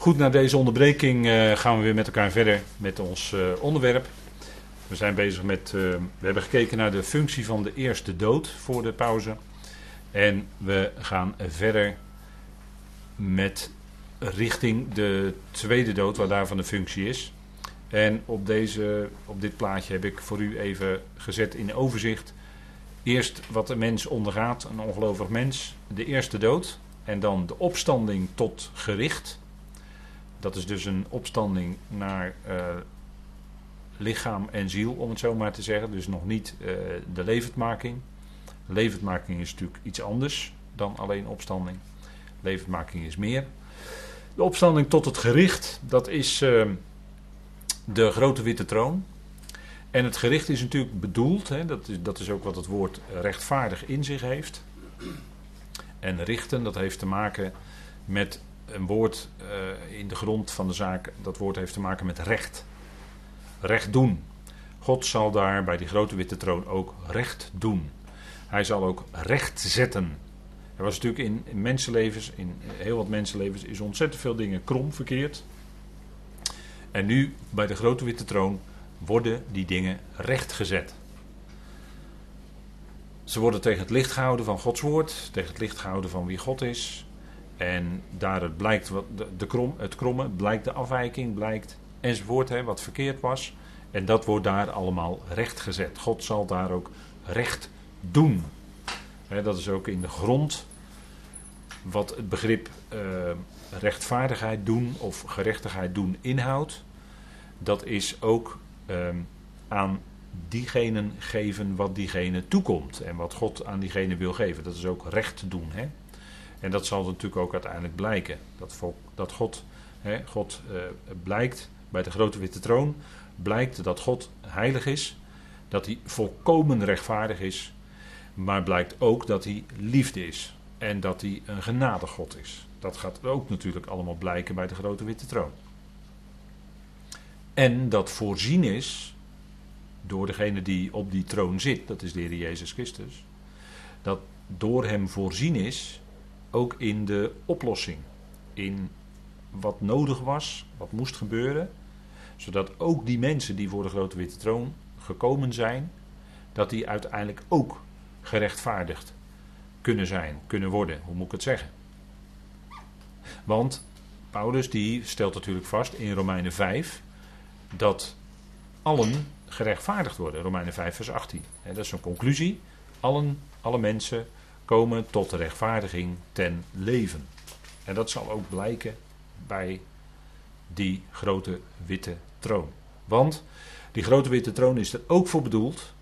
Goed, na deze onderbreking uh, gaan we weer met elkaar verder met ons uh, onderwerp. We zijn bezig met. Uh, we hebben gekeken naar de functie van de eerste dood voor de pauze. En we gaan verder met richting de tweede dood, waar daarvan de functie is. En op, deze, op dit plaatje heb ik voor u even gezet in overzicht. Eerst wat de mens ondergaat, een ongelovig mens, de eerste dood. En dan de opstanding tot gericht. Dat is dus een opstanding naar uh, lichaam en ziel, om het zo maar te zeggen. Dus nog niet uh, de levendmaking. Levendmaking is natuurlijk iets anders dan alleen opstanding. Levendmaking is meer. De opstanding tot het gericht, dat is uh, de grote witte troon. En het gericht is natuurlijk bedoeld, hè, dat, is, dat is ook wat het woord rechtvaardig in zich heeft. En richten, dat heeft te maken met een woord uh, in de grond van de zaak, dat woord heeft te maken met recht. Recht doen. God zal daar bij die grote witte troon ook recht doen. Hij zal ook recht zetten. Er was natuurlijk in, in mensenlevens, in heel wat mensenlevens, is ontzettend veel dingen krom verkeerd. En nu bij de grote witte troon worden die dingen rechtgezet. Ze worden tegen het licht gehouden van Gods woord, tegen het licht gehouden van wie God is. En daar het blijkt wat de, krom, het kromme, blijkt de afwijking, blijkt enzovoort, hè, wat verkeerd was. En dat wordt daar allemaal rechtgezet. God zal daar ook recht doen. Hè, dat is ook in de grond wat het begrip uh, rechtvaardigheid doen of gerechtigheid doen inhoudt. Dat is ook uh, aan diegenen geven wat diegene toekomt. En wat God aan diegene wil geven. Dat is ook recht doen. Hè? En dat zal natuurlijk ook uiteindelijk blijken. Dat, dat God, hè, God uh, blijkt bij de grote witte troon, blijkt dat God heilig is, dat hij volkomen rechtvaardig is, maar blijkt ook dat hij liefde is en dat hij een genade God is. Dat gaat ook natuurlijk allemaal blijken bij de grote witte troon. En dat voorzien is door degene die op die troon zit, dat is de Heer Jezus Christus, dat door hem voorzien is ook in de oplossing. In wat nodig was, wat moest gebeuren. Zodat ook die mensen die voor de grote witte troon gekomen zijn, dat die uiteindelijk ook gerechtvaardigd kunnen zijn, kunnen worden. Hoe moet ik het zeggen? Want Paulus die stelt natuurlijk vast in Romeinen 5 dat allen gerechtvaardigd worden. Romeinen 5 vers 18. dat is een conclusie. Allen, alle mensen komen tot de rechtvaardiging ten leven. En dat zal ook blijken bij die grote witte troon. Want die grote witte troon is er ook voor bedoeld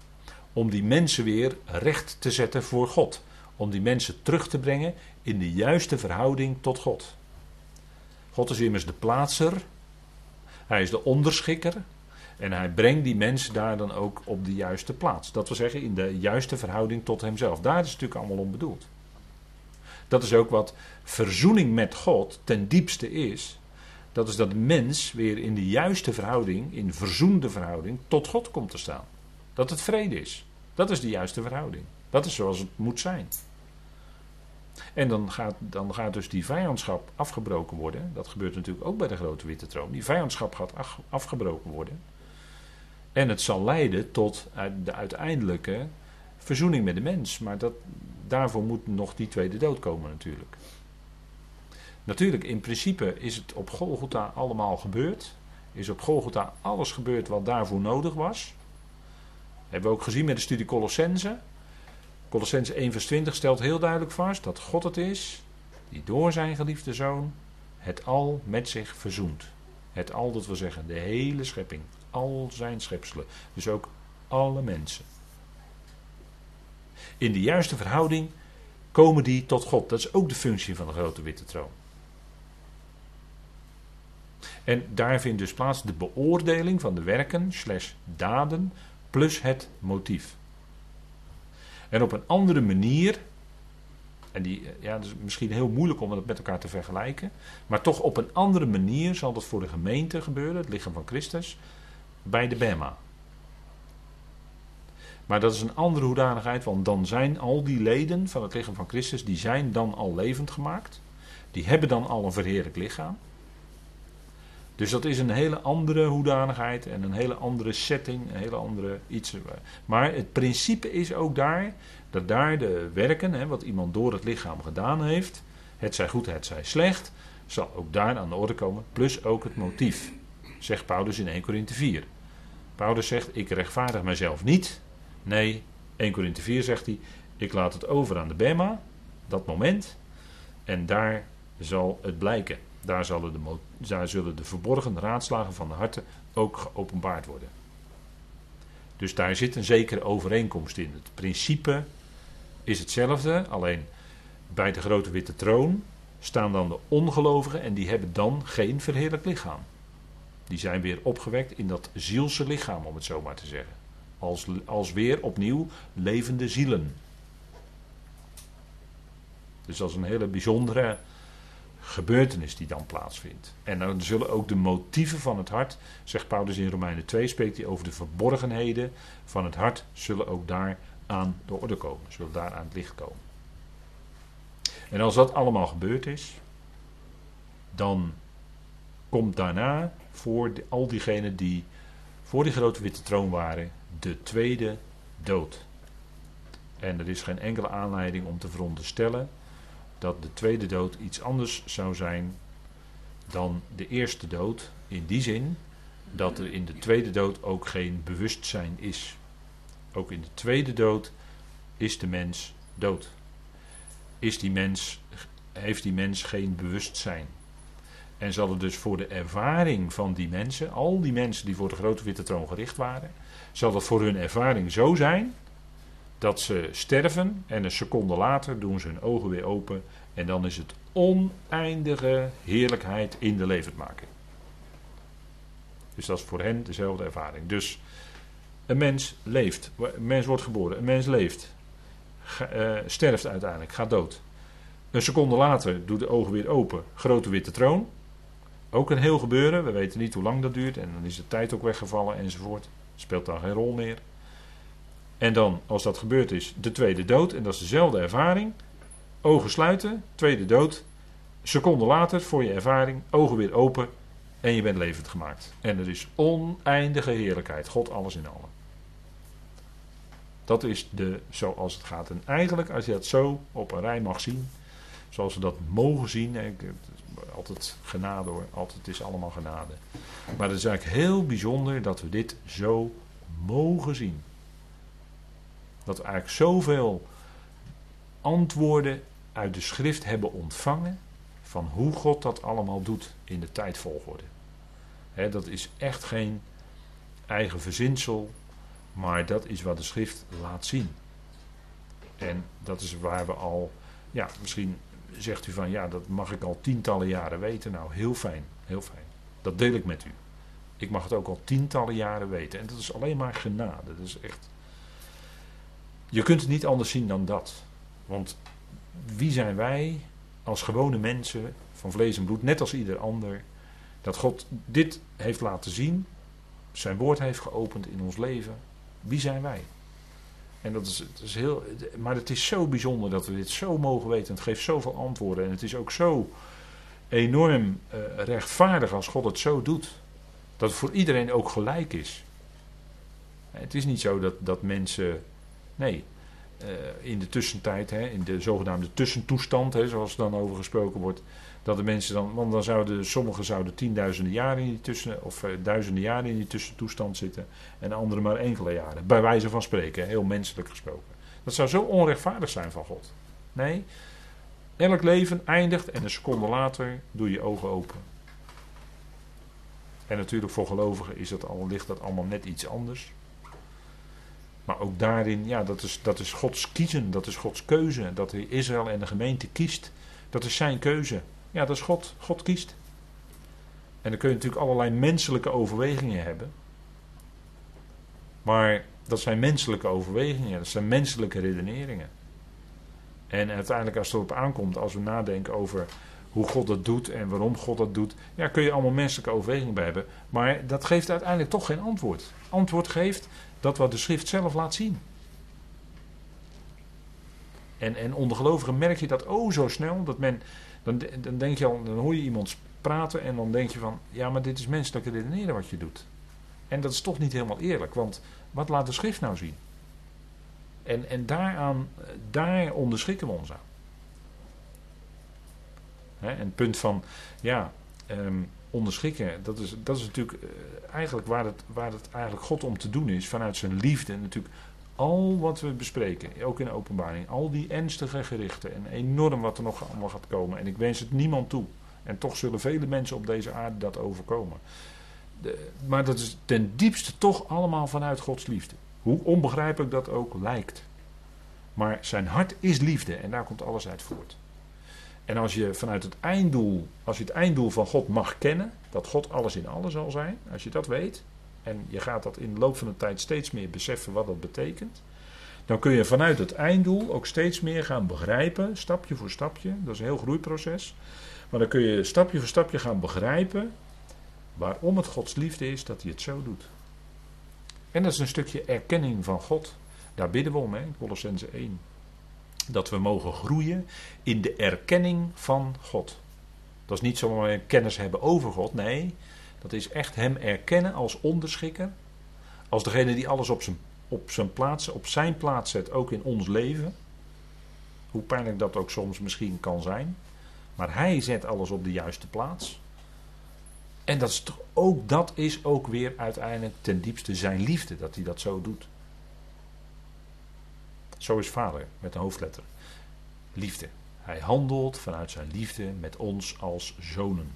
om die mensen weer recht te zetten voor God. Om die mensen terug te brengen in de juiste verhouding tot God. God is immers de plaatser. Hij is de onderschikker. En hij brengt die mensen daar dan ook op de juiste plaats. Dat wil zeggen, in de juiste verhouding tot hemzelf. Daar is het natuurlijk allemaal om bedoeld. Dat is ook wat verzoening met God ten diepste is. Dat is dat de mens weer in de juiste verhouding, in verzoende verhouding, tot God komt te staan. Dat het vrede is. Dat is de juiste verhouding. Dat is zoals het moet zijn. En dan gaat, dan gaat dus die vijandschap afgebroken worden. Dat gebeurt natuurlijk ook bij de grote witte troon. Die vijandschap gaat afgebroken worden. En het zal leiden tot de uiteindelijke verzoening met de mens. Maar dat, daarvoor moet nog die tweede dood komen natuurlijk. Natuurlijk, in principe is het op Golgotha allemaal gebeurd. Is op Golgotha alles gebeurd wat daarvoor nodig was. Hebben we ook gezien met de studie Colossense. Colossense 1 vers 20 stelt heel duidelijk vast dat God het is die door zijn geliefde zoon het al met zich verzoent. Het al, dat wil zeggen, de hele schepping al zijn schepselen. Dus ook alle mensen. In de juiste verhouding komen die tot God. Dat is ook de functie van de grote witte troon. En daar vindt dus plaats de beoordeling van de werken, slash daden, plus het motief. En op een andere manier, en die, ja, dat is misschien heel moeilijk om het met elkaar te vergelijken, maar toch op een andere manier zal dat voor de gemeente gebeuren, het lichaam van Christus, bij de Bema. Maar dat is een andere hoedanigheid, want dan zijn al die leden van het lichaam van Christus, die zijn dan al levend gemaakt. Die hebben dan al een verheerlijk lichaam. Dus dat is een hele andere hoedanigheid en een hele andere setting, een hele andere iets. Maar het principe is ook daar dat daar de werken, hè, wat iemand door het lichaam gedaan heeft, het zij goed, het zij slecht, zal ook daar aan de orde komen, plus ook het motief, zegt Paulus in 1 Korinthe 4. Paulus zegt, ik rechtvaardig mijzelf niet. Nee, 1 Korinthe 4 zegt hij, ik laat het over aan de Bema, dat moment, en daar zal het blijken. Daar zullen, de, daar zullen de verborgen raadslagen van de harten ook geopenbaard worden. Dus daar zit een zekere overeenkomst in. Het principe is hetzelfde, alleen bij de grote witte troon staan dan de ongelovigen en die hebben dan geen verheerlijk lichaam. Die zijn weer opgewekt in dat zielse lichaam, om het zo maar te zeggen. Als, als weer opnieuw levende zielen. Dus dat is een hele bijzondere gebeurtenis die dan plaatsvindt. En dan zullen ook de motieven van het hart, zegt Paulus in Romeinen 2, spreekt hij over de verborgenheden van het hart, zullen ook daar aan de orde komen, zullen daar aan het licht komen. En als dat allemaal gebeurd is, dan komt daarna voor al diegenen die voor die grote witte troon waren, de tweede dood. En er is geen enkele aanleiding om te veronderstellen dat de tweede dood iets anders zou zijn dan de eerste dood. In die zin dat er in de tweede dood ook geen bewustzijn is. Ook in de tweede dood is de mens dood. Is die mens, heeft die mens geen bewustzijn. En zal het dus voor de ervaring van die mensen, al die mensen die voor de grote witte troon gericht waren, zal dat voor hun ervaring zo zijn dat ze sterven en een seconde later doen ze hun ogen weer open en dan is het oneindige heerlijkheid in de levendmaking. Dus dat is voor hen dezelfde ervaring. Dus een mens leeft, een mens wordt geboren, een mens leeft, uh, sterft uiteindelijk, gaat dood. Een seconde later doet de ogen weer open, grote witte troon. Ook een heel gebeuren, we weten niet hoe lang dat duurt en dan is de tijd ook weggevallen enzovoort. Speelt dan geen rol meer. En dan, als dat gebeurd is, de tweede dood. En dat is dezelfde ervaring. Ogen sluiten, tweede dood. Seconde later, voor je ervaring, ogen weer open. En je bent levend gemaakt. En er is oneindige heerlijkheid. God alles in allen. Dat is de, zoals het gaat. En eigenlijk, als je dat zo op een rij mag zien, zoals we dat mogen zien, altijd genade hoor, altijd is allemaal genade. Maar het is eigenlijk heel bijzonder dat we dit zo mogen zien. Dat we eigenlijk zoveel antwoorden uit de schrift hebben ontvangen van hoe God dat allemaal doet in de tijdvolgorde. He, dat is echt geen eigen verzinsel, maar dat is wat de schrift laat zien. En dat is waar we al, ja, misschien zegt u van ja, dat mag ik al tientallen jaren weten. Nou, heel fijn, heel fijn. Dat deel ik met u. Ik mag het ook al tientallen jaren weten. En dat is alleen maar genade. Dat is echt. Je kunt het niet anders zien dan dat. Want wie zijn wij als gewone mensen van vlees en bloed, net als ieder ander, dat God dit heeft laten zien, zijn woord heeft geopend in ons leven. Wie zijn wij? En dat is, is heel, maar het is zo bijzonder dat we dit zo mogen weten. Het geeft zoveel antwoorden. En het is ook zo enorm uh, rechtvaardig als God het zo doet. Dat het voor iedereen ook gelijk is. Het is niet zo dat, dat mensen. Nee, uh, in de tussentijd, hè, in de zogenaamde tussentoestand, hè, zoals dan over gesproken wordt. Dat de mensen dan. Want dan zouden sommigen zouden tienduizenden jaren in die tussen. of uh, duizenden jaren in die tussentoestand zitten. En anderen maar enkele jaren. Bij wijze van spreken, heel menselijk gesproken. Dat zou zo onrechtvaardig zijn van God. Nee, elk leven eindigt en een seconde later doe je ogen open. En natuurlijk voor gelovigen is dat al, ligt dat allemaal net iets anders. Maar ook daarin, ja, dat is, dat is Gods kiezen, dat is Gods keuze. Dat hij Israël en de gemeente kiest, dat is zijn keuze. Ja, dat is God. God kiest. En dan kun je natuurlijk allerlei menselijke overwegingen hebben. Maar dat zijn menselijke overwegingen, dat zijn menselijke redeneringen. En uiteindelijk, als het erop aankomt, als we nadenken over hoe God dat doet en waarom God dat doet, ja, kun je allemaal menselijke overwegingen bij hebben. Maar dat geeft uiteindelijk toch geen antwoord. Antwoord geeft dat wat de schrift zelf laat zien. En, en onder gelovigen merk je dat oh zo snel, dat men Dan, dan, denk je al, dan hoor je iemand praten en dan denk je van, ja, maar dit is menselijke redeneren wat je doet. En dat is toch niet helemaal eerlijk, want wat laat de schrift nou zien? En, en daaraan, daar onderschikken we ons aan. En het punt van, ja, um, onderschikken, dat is, dat is natuurlijk eh, eigenlijk waar het, waar het eigenlijk God om te doen is, vanuit zijn liefde. Natuurlijk al wat we bespreken, ook in de openbaring, al die ernstige gerichten en enorm wat er nog allemaal gaat komen. En ik wens het niemand toe. En toch zullen vele mensen op deze aarde dat overkomen. De, maar dat is ten diepste toch allemaal vanuit Gods liefde. Hoe onbegrijpelijk dat ook lijkt. Maar zijn hart is liefde en daar komt alles uit voort. En als je vanuit het einddoel, als je het einddoel van God mag kennen, dat God alles in alles zal zijn, als je dat weet, en je gaat dat in de loop van de tijd steeds meer beseffen wat dat betekent, dan kun je vanuit het einddoel ook steeds meer gaan begrijpen, stapje voor stapje, dat is een heel groeiproces, maar dan kun je stapje voor stapje gaan begrijpen waarom het Gods liefde is dat hij het zo doet. En dat is een stukje erkenning van God. Daar bidden we om, hè, Colossense 1 dat we mogen groeien in de erkenning van God. Dat is niet zomaar kennis hebben over God, nee, dat is echt Hem erkennen als onderschikker, als degene die alles op zijn, op zijn plaats, op zijn plaats zet, ook in ons leven. Hoe pijnlijk dat ook soms misschien kan zijn, maar Hij zet alles op de juiste plaats. En dat is toch ook, dat is ook weer uiteindelijk ten diepste zijn liefde, dat hij dat zo doet. Zo is vader met een hoofdletter. Liefde. Hij handelt vanuit zijn liefde met ons als zonen.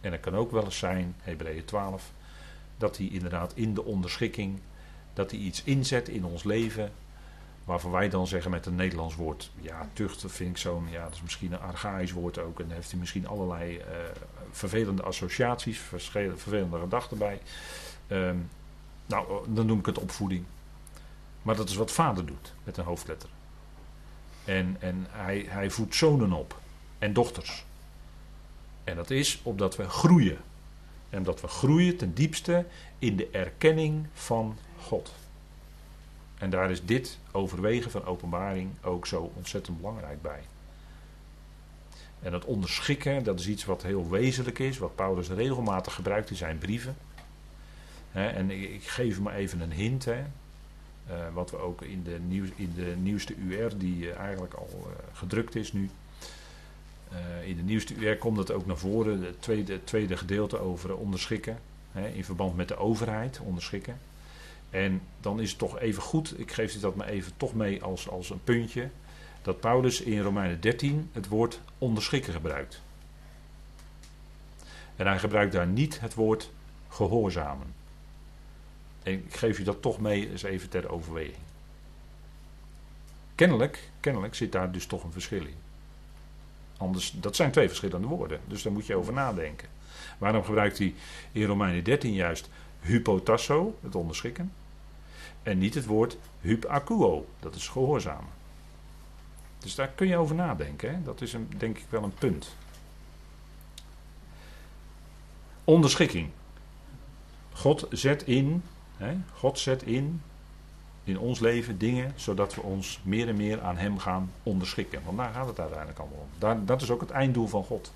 En het kan ook wel eens zijn, Hebreeën 12, dat hij inderdaad in de onderschikking, dat hij iets inzet in ons leven, waarvan wij dan zeggen met een Nederlands woord, ja, tucht vind ik zo'n, ja, dat is misschien een archaïsch woord ook, en daar heeft hij misschien allerlei uh, vervelende associaties, vervelende gedachten bij. Uh, nou, dan noem ik het opvoeding. Maar dat is wat vader doet met een hoofdletter. En, en hij, hij voedt zonen op en dochters. En dat is omdat we groeien. En omdat we groeien ten diepste in de erkenning van God. En daar is dit overwegen van openbaring ook zo ontzettend belangrijk bij. En dat onderschikken, dat is iets wat heel wezenlijk is, wat Paulus regelmatig gebruikt in zijn brieven. en ik, geef maar even een hint. Uh, wat we ook in de, in de nieuwste UR, die uh, eigenlijk al uh, gedrukt is nu. in de nieuwste UR komt het ook naar voren, het tweede, tweede gedeelte over onderschikken. Hè, in verband met de overheid, onderschikken. En dan is het toch even goed, ik geef dat maar even toch mee als, als een puntje. Dat Paulus in Romeinen 13 het woord onderschikken gebruikt. En hij gebruikt daar niet het woord gehoorzamen. Ik geef je dat toch mee eens even ter overweging. Kennelijk, kennelijk zit daar dus toch een verschil in. Anders, dat zijn twee verschillende woorden, dus daar moet je over nadenken. Waarom gebruikt hij in Romeinen 13 juist hypotasso, het onderschikken, en niet het woord hupakuo, dat is gehoorzamen. Dus daar kun je over nadenken, hè? dat is een, denk ik wel een punt. Onderschikking. God zet in God zet in, in ons leven dingen, zodat we ons meer en meer aan Hem gaan onderschikken. Want daar gaat het uiteindelijk allemaal om. Dat is ook het einddoel van God.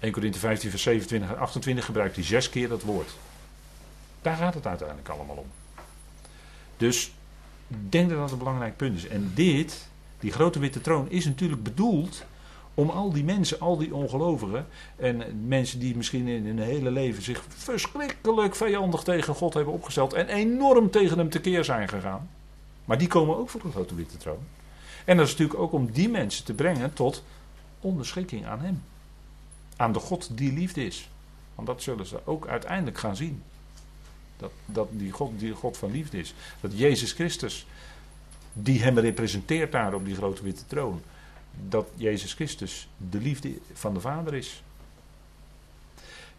1 Corinthe 15, vers 27 en 28 gebruikt hij zes keer dat woord. Daar gaat het uiteindelijk allemaal om. Dus ik denk dat dat een belangrijk punt is. En dit, die grote witte troon, is natuurlijk bedoeld om al die mensen, al die ongelovigen en mensen die misschien in hun hele leven zich verschrikkelijk vijandig tegen God hebben opgesteld en enorm tegen hem tekeer zijn gegaan. Maar die komen ook voor de grote witte troon. En dat is natuurlijk ook om die mensen te brengen tot onderschikking aan hem. Aan de God die liefde is. Want dat zullen ze ook uiteindelijk gaan zien. Dat, dat die, God, die God van liefde is. Dat Jezus Christus, die hem representeert daar op die grote witte troon dat Jezus Christus de liefde van de Vader is.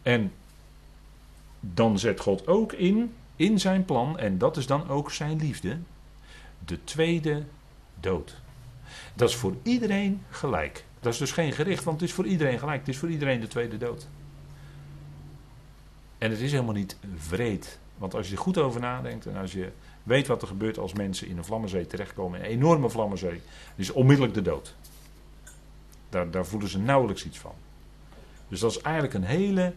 En dan zet God ook in, in zijn plan, en dat is dan ook zijn liefde, de tweede dood. Dat is voor iedereen gelijk. Dat is dus geen gericht, want het is voor iedereen gelijk. Het is voor iedereen de tweede dood. En het is helemaal niet vreed. Want als je er goed over nadenkt en als je weet wat er gebeurt als mensen in een vlammenzee terechtkomen, een enorme vlammenzee, is onmiddellijk de dood. Daar, daar voelen ze nauwelijks iets van. Dus dat is eigenlijk een hele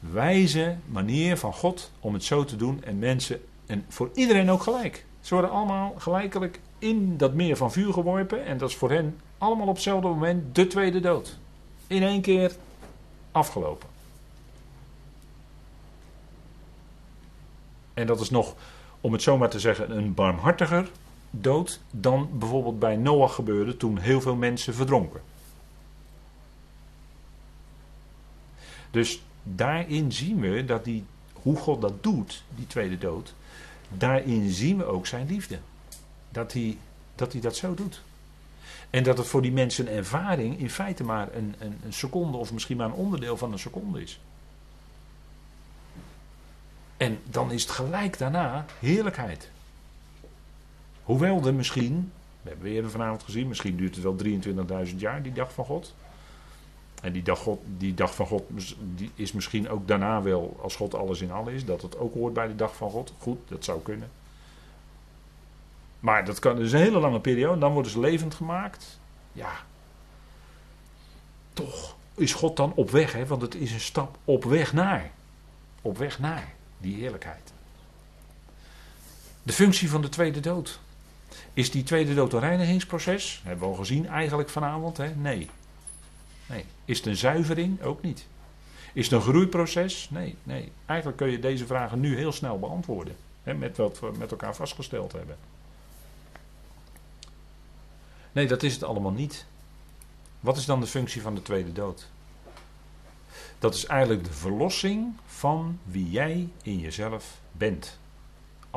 wijze manier van God om het zo te doen. En mensen, en voor iedereen ook gelijk. Ze worden allemaal gelijkelijk in dat meer van vuur geworpen. En dat is voor hen allemaal op hetzelfde moment de tweede dood. In één keer afgelopen. En dat is nog, om het zomaar te zeggen, een barmhartiger dood dan bijvoorbeeld bij Noach gebeurde toen heel veel mensen verdronken. Dus daarin zien we dat die, hoe God dat doet, die tweede dood, daarin zien we ook zijn liefde. Dat hij dat, hij dat zo doet. En dat het voor die mensen een ervaring in feite maar een, een, een seconde of misschien maar een onderdeel van een seconde is. En dan is het gelijk daarna heerlijkheid. Hoewel er misschien, we hebben eerder vanavond gezien, misschien duurt het wel 23.000 jaar, die dag van God. En die dag, God, die dag van God die is misschien ook daarna wel, als God alles in alles is, dat het ook hoort bij de dag van God. Goed, dat zou kunnen. Maar dat kan dus een hele lange periode. Dan worden ze levend gemaakt. Ja. Toch is God dan op weg, hè? want het is een stap op weg naar. Op weg naar die heerlijkheid. De functie van de tweede dood. Is die tweede dood een reinigingsproces? Hebben we al gezien eigenlijk vanavond? Hè? Nee. nee. Is het een zuivering? Ook niet. Is het een groeiproces? Nee, nee. Eigenlijk kun je deze vragen nu heel snel beantwoorden. Hè, met wat we met elkaar vastgesteld hebben. Nee, dat is het allemaal niet. Wat is dan de functie van de tweede dood? Dat is eigenlijk de verlossing van wie jij in jezelf bent.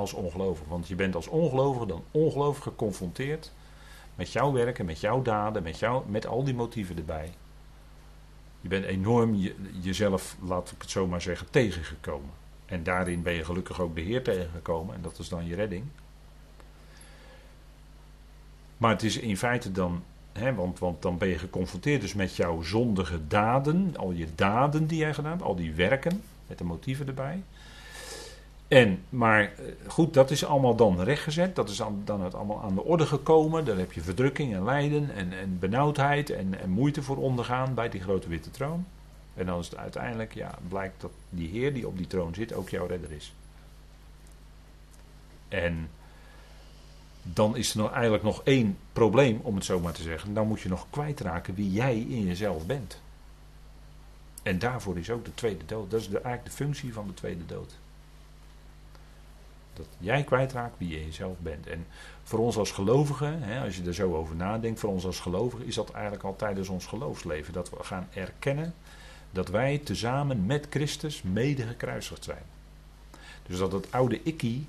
Als ongelovige. Want je bent als ongelovige dan ongelovig geconfronteerd met jouw werken, met jouw daden, met, jou, met al die motieven erbij. Je bent enorm je, jezelf, laat ik het zo maar zeggen, tegengekomen. En daarin ben je gelukkig ook de Heer tegengekomen. En dat is dan je redding. Maar het is in feite dan, hè, want, want dan ben je geconfronteerd dus met jouw zondige daden, al je daden die jij gedaan hebt, al die werken, met de motieven erbij. En, maar eh, goed, dat is allemaal dan rechtgezet. Dat is dan, dan het allemaal aan de orde gekomen. Daar heb je verdrukking en lijden en, en benauwdheid en, en moeite voor ondergaan bij die grote witte troon. En dan is het uiteindelijk, ja, blijkt dat die Heer die op die troon zit ook jouw redder is. En dan is er nog eigenlijk nog één probleem, om het zo maar te zeggen. Dan moet je nog kwijtraken wie jij in jezelf bent. En daarvoor is ook de tweede dood. Dat is eigenlijk de functie van de tweede dood. Dat jij kwijtraakt wie je jezelf bent. En voor ons als gelovigen, hè, als je er zo over nadenkt, voor ons als gelovigen is dat eigenlijk al tijdens ons geloofsleven. Dat we gaan erkennen dat wij tezamen met Christus mede gekruisigd zijn. Dus dat het oude ikkie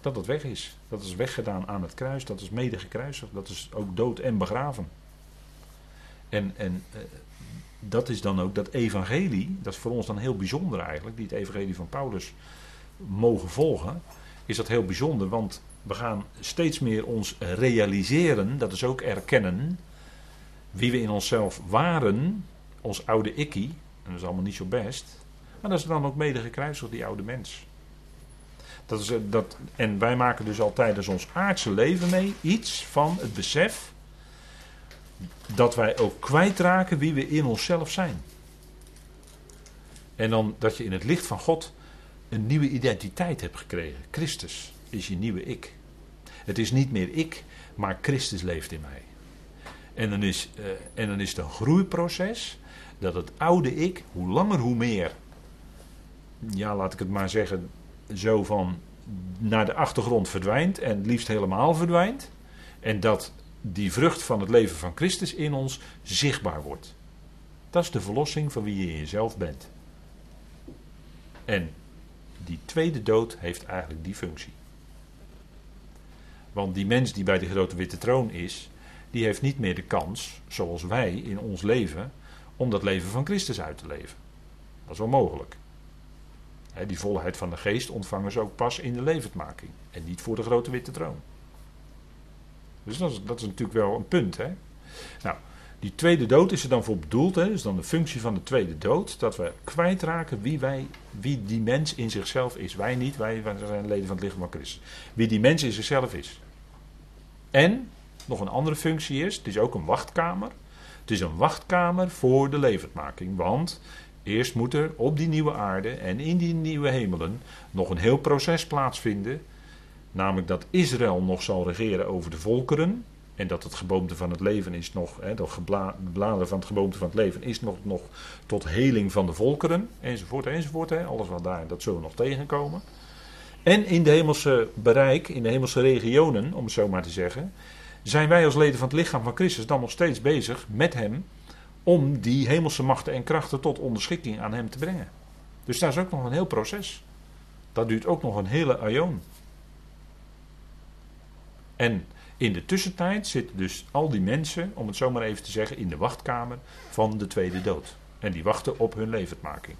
dat het weg is. Dat is weggedaan aan het kruis, dat is mede gekruisigd, dat is ook dood en begraven. En, en eh, dat is dan ook dat evangelie, dat is voor ons dan heel bijzonder eigenlijk, die het evangelie van Paulus mogen volgen, is dat heel bijzonder, want we gaan steeds meer ons realiseren, dat is ook erkennen, wie we in onszelf waren, ons oude ikkie, en dat is allemaal niet zo best, maar dat is dan ook mede gekruisigd, die oude mens. Dat is, eh, dat, en wij maken dus al tijdens ons aardse leven mee iets van het besef dat wij ook kwijtraken wie we in onszelf zijn. En dan dat je in het licht van God een nieuwe identiteit hebt gekregen. Christus is je nieuwe ik. Het is niet meer ik, maar Christus leeft in mij. En dan is, uh, en dan is het een groeiproces dat het oude ik, hoe langer hoe meer, ja laat ik het maar zeggen, zo van naar de achtergrond verdwijnt en liefst helemaal verdwijnt. En dat die vrucht van het leven van Christus in ons zichtbaar wordt. Dat is de verlossing van wie je in jezelf bent. En die tweede dood heeft eigenlijk die functie. Want die mens die bij de grote witte troon is, die heeft niet meer de kans, zoals wij in ons leven, om dat leven van Christus uit te leven. Dat is wel mogelijk die volheid van de geest ontvangen ze ook pas in de levendmaking. En niet voor de grote witte troon. Dus dat is, dat is natuurlijk wel een punt. Hè? Nou, die tweede dood is er dan voor bedoeld. Hè? Dus dan de functie van de tweede dood. Dat we kwijtraken wie, wij, wie die mens in zichzelf is. Wij niet, wij, wij zijn leden van het lichaam van Christus. Wie die mens in zichzelf is. En, nog een andere functie is, het is ook een wachtkamer. Het is een wachtkamer voor de levendmaking. Want eerst moet er op die nieuwe aarde en in die nieuwe hemelen nog een heel proces plaatsvinden. Namelijk dat Israël nog zal regeren over de volkeren. En dat het geboomte van het leven is nog, hè, de bladeren van het geboomte van het leven is nog, nog tot heling van de volkeren. Enzovoort, enzovoort. Hè. Alles wat daar, dat zullen we nog tegenkomen. En in de hemelse bereik, in de hemelse regionen, om het zo maar te zeggen, zijn wij als leden van het lichaam van Christus dan nog steeds bezig met Hem om die hemelse machten en krachten tot onderschikking aan Hem te brengen. Dus daar is ook nog een heel proces. Dat duurt ook nog een hele aion. En in de tussentijd zitten dus al die mensen, om het zo maar even te zeggen, in de wachtkamer van de tweede dood. En die wachten op hun levendmaking.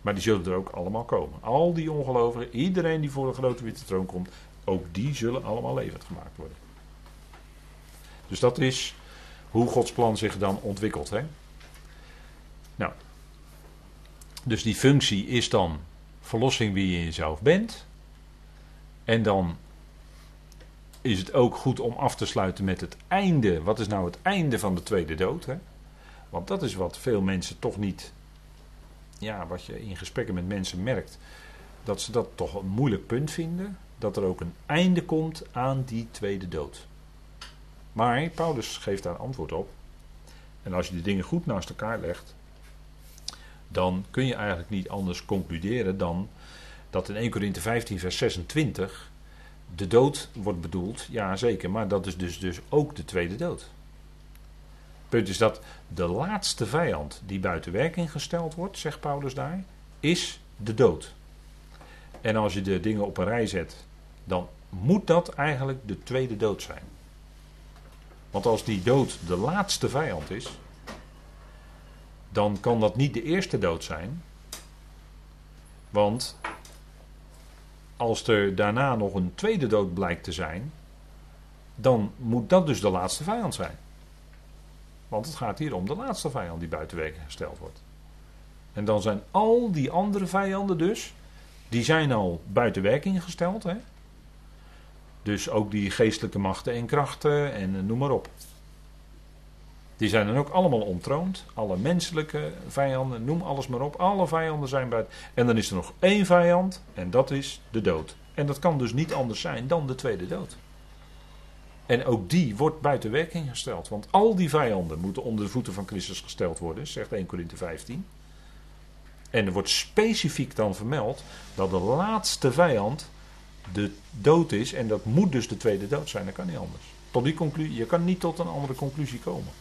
Maar die zullen er ook allemaal komen. Al die ongelovigen, iedereen die voor de grote witte troon komt, ook die zullen allemaal levend gemaakt worden. Dus dat is hoe Gods plan zich dan ontwikkelt. Hè? Nou, dus die functie is dan verlossing wie je jezelf bent. En dan is het ook goed om af te sluiten met het einde. Wat is nou het einde van de tweede dood? Hè? Want dat is wat veel mensen toch niet. Ja, wat je in gesprekken met mensen merkt. Dat ze dat toch een moeilijk punt vinden. Dat er ook een einde komt aan die tweede dood. Maar Paulus geeft daar antwoord op. En als je die dingen goed naast elkaar legt. Dan kun je eigenlijk niet anders concluderen dan dat in 1 Corinthië 15, vers 26 de dood wordt bedoeld, ja zeker, maar dat is dus, dus ook de tweede dood. Punt is dat de laatste vijand die buiten werking gesteld wordt, zegt Paulus daar, is de dood. En als je de dingen op een rij zet, dan moet dat eigenlijk de tweede dood zijn. Want als die dood de laatste vijand is, dan kan dat niet de eerste dood zijn. Want als er daarna nog een tweede dood blijkt te zijn, dan moet dat dus de laatste vijand zijn. Want het gaat hier om de laatste vijand die buiten werking gesteld wordt. En dan zijn al die andere vijanden dus, die zijn al buiten werking gesteld. Hè? Dus ook die geestelijke machten en krachten en noem maar op. Die zijn dan ook allemaal ontroond. Alle menselijke vijanden, noem alles maar op. Alle vijanden zijn buiten. En dan is er nog één vijand en dat is de dood. En dat kan dus niet anders zijn dan de tweede dood. En ook die wordt buiten werking gesteld. Want al die vijanden moeten onder de voeten van Christus gesteld worden, zegt 1 Corinthië 15. En er wordt specifiek dan vermeld dat de laatste vijand de dood is. En dat moet dus de tweede dood zijn. Dat kan niet anders. Tot die conclusie, je kan niet tot een andere conclusie komen.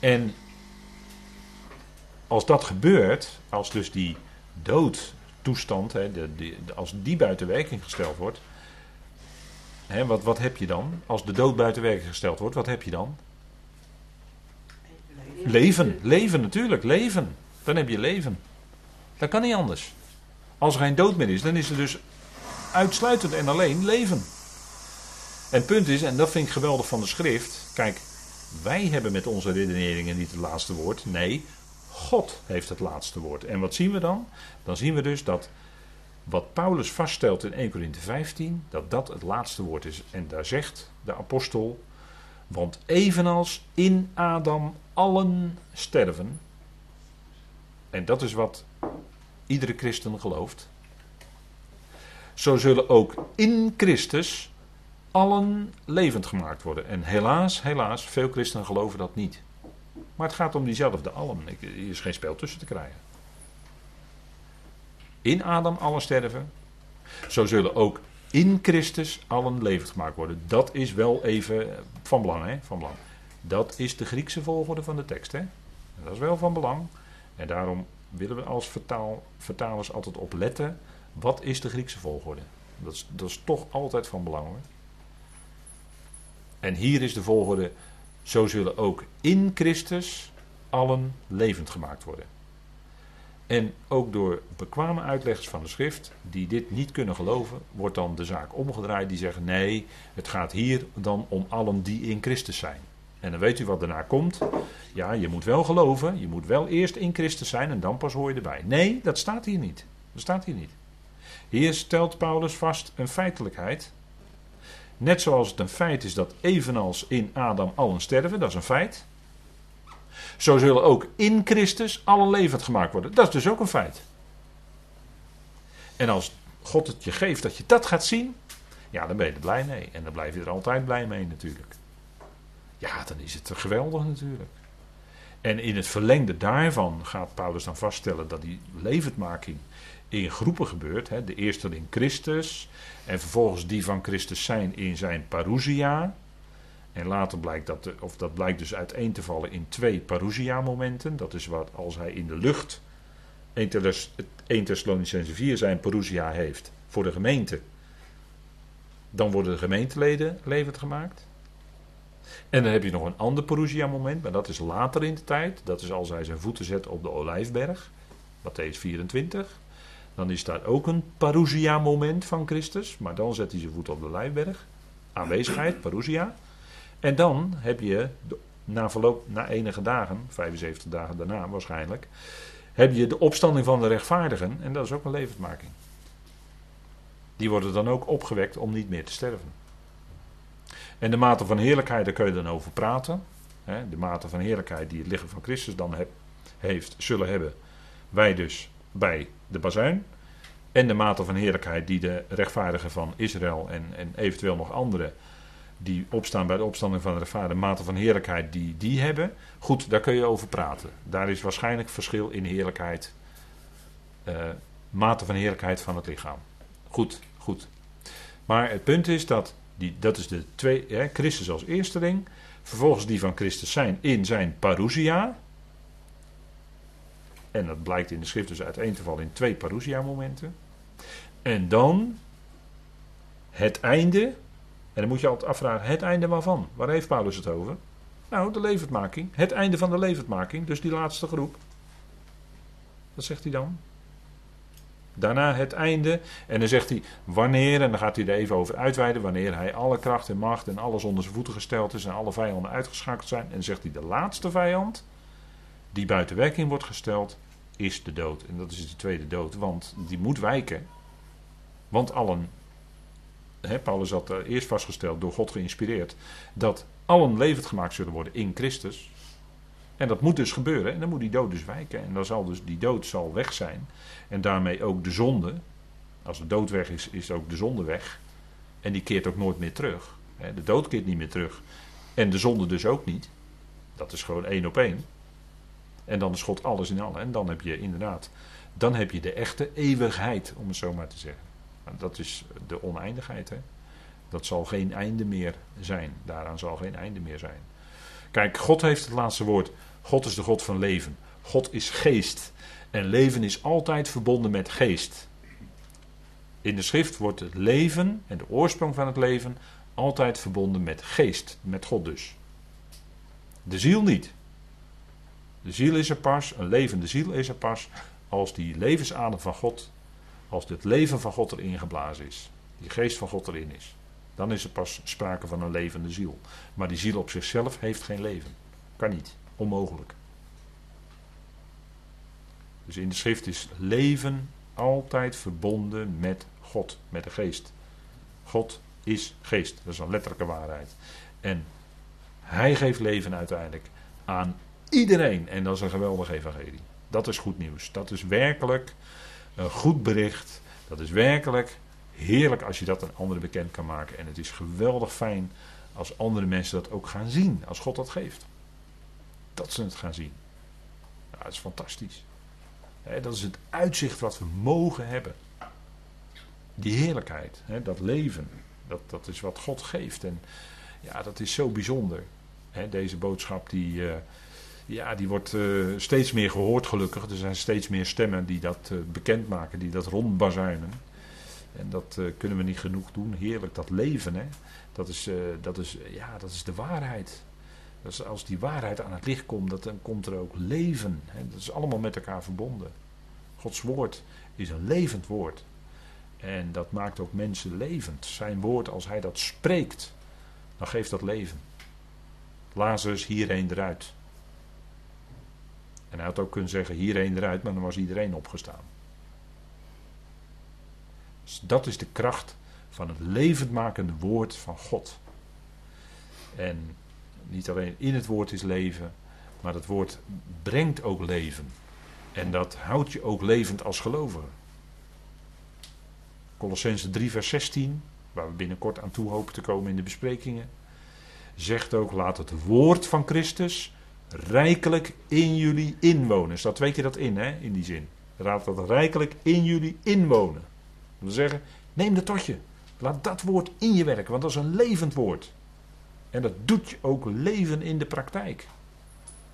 En als dat gebeurt, als dus die doodtoestand, hè, de, als die buiten werking gesteld wordt, hè, wat, wat heb je dan? Als de dood buiten werking gesteld wordt, wat heb je dan? Leven, leven natuurlijk, leven. Dan heb je leven. Dat kan niet anders. Als er geen dood meer is, dan is er dus uitsluitend en alleen leven. En het punt is, en dat vind ik geweldig van de schrift. Kijk, wij hebben met onze redeneringen niet het laatste woord. Nee, God heeft het laatste woord. En wat zien we dan? Dan zien we dus dat wat Paulus vaststelt in 1 Corinthië 15, dat dat het laatste woord is. En daar zegt de apostel, want evenals in Adam allen sterven, en dat is wat iedere christen gelooft, zo zullen ook in Christus allen levend gemaakt worden. En helaas, helaas, veel christenen geloven dat niet. Maar het gaat om diezelfde allen. Er is geen spel tussen te krijgen. In Adam allen sterven. Zo zullen ook in Christus allen levend gemaakt worden. Dat is wel even van belang, hè? Van belang. Dat is de Griekse volgorde van de tekst, hè? Dat is wel van belang. En daarom willen we als vertaal, vertalers altijd opletten. Wat is de Griekse volgorde? Dat is, dat is toch altijd van belang hoor. En hier is de volgorde: zo zullen ook in Christus allen levend gemaakt worden. En ook door bekwame uitleggers van de schrift, die dit niet kunnen geloven, wordt dan de zaak omgedraaid. Die zeggen: nee, het gaat hier dan om allen die in Christus zijn. En dan weet u wat daarna komt. Ja, je moet wel geloven, je moet wel eerst in Christus zijn en dan pas hoor je erbij. Nee, dat staat hier niet. Dat staat hier niet. Hier stelt Paulus vast een feitelijkheid Net zoals het een feit is dat evenals in Adam allen sterven, dat is een feit. Zo zullen ook in Christus allen levend gemaakt worden. Dat is dus ook een feit. En als God het je geeft dat je dat gaat zien, ja, dan ben je er blij mee. En dan blijf je er altijd blij mee natuurlijk. Ja, dan is het geweldig natuurlijk. En in het verlengde daarvan gaat Paulus dan vaststellen dat die levendmaking in groepen gebeurt. Hè. De eerste in Christus en vervolgens die van Christus zijn in zijn parousia. En later blijkt dat, of dat blijkt dus uiteen te vallen in twee parousia-momenten. Dat is wat als hij in de lucht 1 Thessalonicense 4 zijn parousia heeft voor de gemeente. Dan worden de gemeenteleden levend gemaakt. En dan heb je nog een ander parousia-moment, maar dat is later in de tijd. Dat is als hij zijn voeten zet op de Olijfberg, Matthäus 24. Dan is daar ook een parousia-moment van Christus, maar dan zet hij zijn voet op de Olijfberg. Aanwezigheid, parousia. En dan heb je, na verloop, na enige dagen, 75 dagen daarna waarschijnlijk, heb je de opstanding van de rechtvaardigen. En dat is ook een levendmaking. Die worden dan ook opgewekt om niet meer te sterven. En de mate van heerlijkheid, daar kun je dan over praten. De mate van heerlijkheid die het lichaam van Christus dan heeft, zullen hebben wij dus bij de bazuin. En de mate van heerlijkheid die de rechtvaardigen van Israël en, en eventueel nog anderen die opstaan bij de opstanding van de rechtvaardige, mate van heerlijkheid die die hebben. Goed, daar kun je over praten. Daar is waarschijnlijk verschil in heerlijkheid, uh, mate van heerlijkheid van het lichaam. Goed, goed. Maar het punt is dat die, dat is de twee, hè, Christus als eerste ding. Vervolgens die van Christus zijn in zijn parousia. En dat blijkt in de schrift dus uiteen te vallen in twee parousia momenten. En dan het einde. En dan moet je altijd afvragen, het einde waarvan? Waar heeft Paulus het over? Nou, de levendmaking. Het einde van de levendmaking, dus die laatste groep. Wat zegt hij dan? Daarna het einde. En dan zegt hij wanneer, en dan gaat hij er even over uitweiden, wanneer hij alle kracht en macht en alles onder zijn voeten gesteld is en alle vijanden uitgeschakeld zijn. En dan zegt hij de laatste vijand, die buiten werking wordt gesteld, is de dood. En dat is de tweede dood, want die moet wijken. Want allen, hè, Paulus had eerst vastgesteld, door God geïnspireerd, dat allen levend gemaakt zullen worden in Christus. En dat moet dus gebeuren. En dan moet die dood dus wijken. En dan zal dus die dood zal weg zijn. En daarmee ook de zonde. Als de dood weg is, is ook de zonde weg. En die keert ook nooit meer terug. De dood keert niet meer terug. En de zonde dus ook niet. Dat is gewoon één op één. En dan is God alles in allen. En dan heb je inderdaad, dan heb je de echte eeuwigheid, om het zo maar te zeggen. Dat is de oneindigheid. Hè? Dat zal geen einde meer zijn. Daaraan zal geen einde meer zijn. Kijk, God heeft het laatste woord. God is de God van leven. God is geest. En leven is altijd verbonden met geest. In de schrift wordt het leven en de oorsprong van het leven altijd verbonden met geest, met God dus. De ziel niet. De ziel is er pas, een levende ziel is er pas, als die levensadem van God, als het leven van God erin geblazen is. Die geest van God erin is. Dan is er pas sprake van een levende ziel. Maar die ziel op zichzelf heeft geen leven. Kan niet. Onmogelijk. Dus in de schrift is leven altijd verbonden met God, met de geest. God is geest. Dat is een letterlijke waarheid. En hij geeft leven uiteindelijk aan iedereen. En dat is een geweldig evangelie. Dat is goed nieuws. Dat is werkelijk een goed bericht. Dat is werkelijk heerlijk als je dat aan anderen bekend kan maken. En het is geweldig fijn als andere mensen dat ook gaan zien. Als God dat geeft. Dat ze het gaan zien. Dat is fantastisch. dat is het uitzicht wat we mogen hebben. Die heerlijkheid, dat leven. Dat, dat is wat God geeft. En ja, dat is zo bijzonder. deze boodschap die, uh, ja, die wordt uh, steeds meer gehoord gelukkig. Er zijn steeds meer stemmen die dat uh, bekendmaken, die dat rondbazuinen. En dat uh, kunnen we niet genoeg doen. Heerlijk, dat leven, hè. Dat is, dat is, ja, dat is de waarheid. Als die waarheid aan het licht komt, dan komt er ook leven. Dat is allemaal met elkaar verbonden. Gods woord is een levend woord. En dat maakt ook mensen levend. Zijn woord, als hij dat spreekt, dan geeft dat leven. Lazarus hierheen eruit. En hij had ook kunnen zeggen hierheen eruit, maar dan was iedereen opgestaan. Dus dat is de kracht van het levendmakende woord van God. En niet alleen in het woord is leven, maar het woord brengt ook leven. En dat houdt je ook levend als gelovige. Colossense 3, vers 16, waar we binnenkort aan toe hopen te komen in de besprekingen, zegt ook: laat het woord van Christus rijkelijk in jullie inwonen. Staat twee keer dat in, hè, in die zin. Laat dat rijkelijk in jullie inwonen. Dat wil zeggen, neem dat tot je. Laat dat woord in je werken, want dat is een levend woord. En dat doet je ook leven in de praktijk.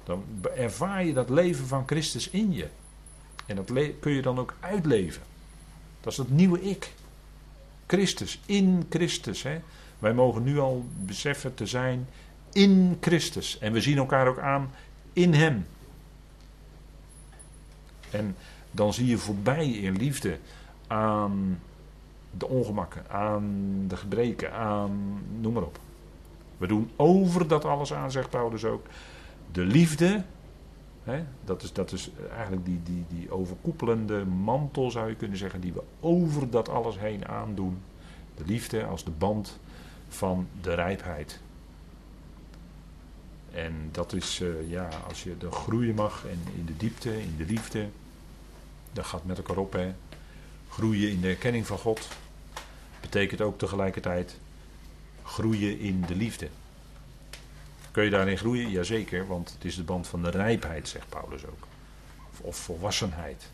Dan ervaar je dat leven van Christus in je. En dat kun je dan ook uitleven. Dat is het nieuwe ik. Christus, in Christus. Hè. Wij mogen nu al beseffen te zijn in Christus. En we zien elkaar ook aan in Hem. En dan zie je voorbij in liefde aan de ongemakken, aan de gebreken, aan noem maar op. We doen over dat alles aan, zegt Paulus ook. De liefde, hè, dat, is, dat is eigenlijk die, die, die overkoepelende mantel, zou je kunnen zeggen, die we over dat alles heen aandoen. De liefde als de band van de rijpheid. En dat is, uh, ja, als je er groeien mag en in de diepte, in de liefde, dat gaat met elkaar op. Hè. Groeien in de erkenning van God betekent ook tegelijkertijd groeien in de liefde. Kun je daarin groeien? Jazeker, want het is de band van de rijpheid, zegt Paulus ook. Of volwassenheid.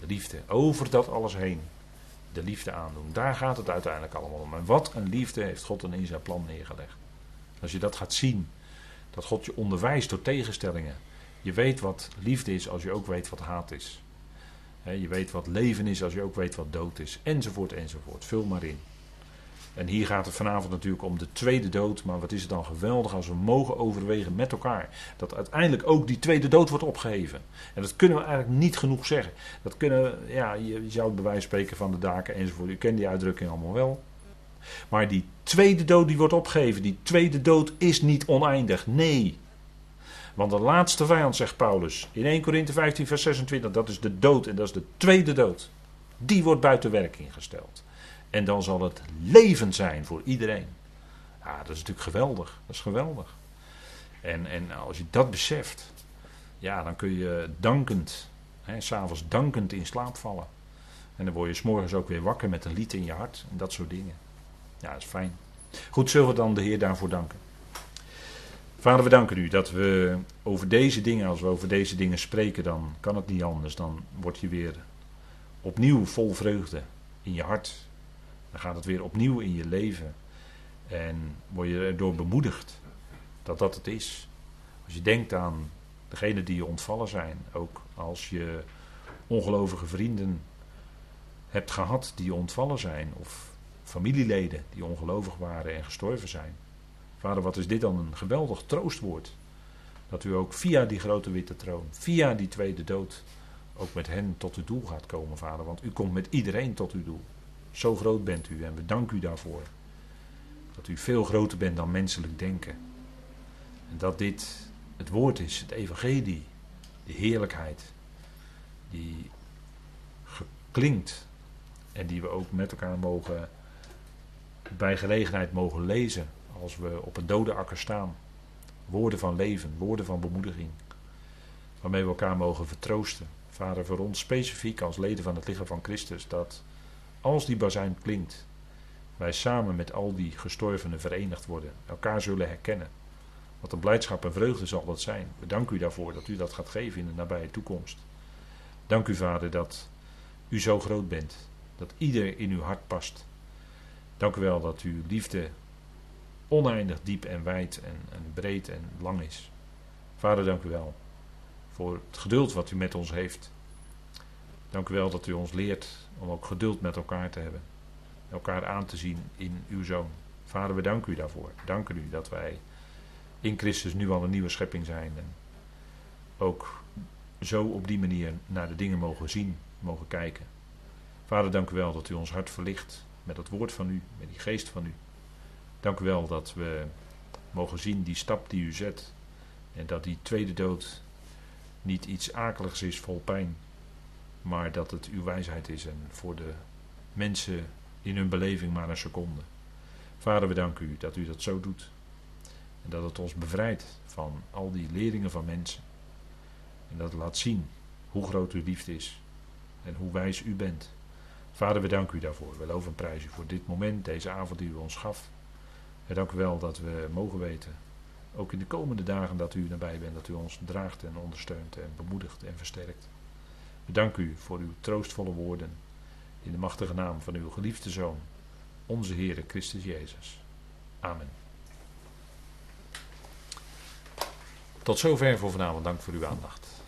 De liefde. Over dat alles heen. De liefde aandoen. Daar gaat het uiteindelijk allemaal om. En wat een liefde heeft God dan in zijn plan neergelegd. Als je dat gaat zien. Dat God je onderwijst door tegenstellingen. Je weet wat liefde is als je ook weet wat haat is. Je weet wat leven is als je ook weet wat dood is. Enzovoort, enzovoort. Vul maar in. En hier gaat het vanavond natuurlijk om de tweede dood. Maar wat is het dan geweldig als we mogen overwegen met elkaar. Dat uiteindelijk ook die tweede dood wordt opgeheven. En dat kunnen we eigenlijk niet genoeg zeggen. Dat kunnen, ja, je zou het bewijs spreken van de daken enzovoort. U kent die uitdrukking allemaal wel. Maar die tweede dood die wordt opgegeven. Die tweede dood is niet oneindig. Nee. Want de laatste vijand, zegt Paulus in 1 Korinthe 15, vers 26, dat is de dood en dat is de tweede dood. Die wordt buiten werking gesteld. En dan zal het leven zijn voor iedereen. Ja, dat is natuurlijk geweldig. Dat is geweldig. En, en als je dat beseft, ja, dan kun je dankend, s'avonds dankend in slaap vallen. En dan word je s'morgens ook weer wakker met een lied in je hart en dat soort dingen. Ja, dat is fijn. Goed, zullen we dan de Heer daarvoor danken. Vader, we danken u dat we over deze dingen, als we over deze dingen spreken, dan kan het niet anders. Dan word je weer opnieuw vol vreugde in je hart. Dan gaat het weer opnieuw in je leven. En word je erdoor bemoedigd dat dat het is. Als je denkt aan degenen die je ontvallen zijn, ook als je ongelovige vrienden hebt gehad die ontvallen zijn, of familieleden die ongelovig waren en gestorven zijn. Vader, wat is dit dan een geweldig troostwoord. Dat u ook via die grote witte troon, via die tweede dood, ook met hen tot uw doel gaat komen, Vader. Want u komt met iedereen tot uw doel. Zo groot bent u en we danken u daarvoor. Dat u veel groter bent dan menselijk denken. En dat dit het woord is, het evangelie, de heerlijkheid, die geklinkt en die we ook met elkaar mogen bij gelegenheid mogen lezen als we op een dode akker staan. Woorden van leven, woorden van bemoediging, waarmee we elkaar mogen vertroosten. Vader, voor ons specifiek als leden van het lichaam van Christus, dat als die bazuin klinkt, wij samen met al die gestorvenen verenigd worden, elkaar zullen herkennen. Wat een blijdschap en vreugde zal dat zijn. We danken u daarvoor dat u dat gaat geven in de nabije toekomst. Dank u, Vader, dat u zo groot bent, dat ieder in uw hart past. Dank u wel dat uw liefde oneindig diep en wijd en, en breed en lang is. Vader, dank u wel voor het geduld wat u met ons heeft. Dank u wel dat u ons leert om ook geduld met elkaar te hebben. Elkaar aan te zien in uw zoon. Vader, we danken u daarvoor. Danken u dat wij in Christus nu al een nieuwe schepping zijn. En ook zo op die manier naar de dingen mogen zien, mogen kijken. Vader, dank u wel dat u ons hart verlicht met het woord van u, met die geest van u. Dank u wel dat we mogen zien die stap die u zet. En dat die tweede dood niet iets akeligs is vol pijn. Maar dat het uw wijsheid is en voor de mensen in hun beleving maar een seconde. Vader, we danken u dat u dat zo doet. En dat het ons bevrijdt van al die leringen van mensen. En dat laat zien hoe groot uw liefde is. En hoe wijs u bent. Vader, we danken u daarvoor. We loven en prijzen u voor dit moment, deze avond die u ons gaf. We danken u wel dat we mogen weten, ook in de komende dagen, dat u nabij bent, dat u ons draagt en ondersteunt en bemoedigt en versterkt. We danken u voor uw troostvolle woorden. In de machtige naam van uw geliefde Zoon, onze Heere Christus Jezus. Amen. Tot zover voor vanavond. Dank voor uw aandacht.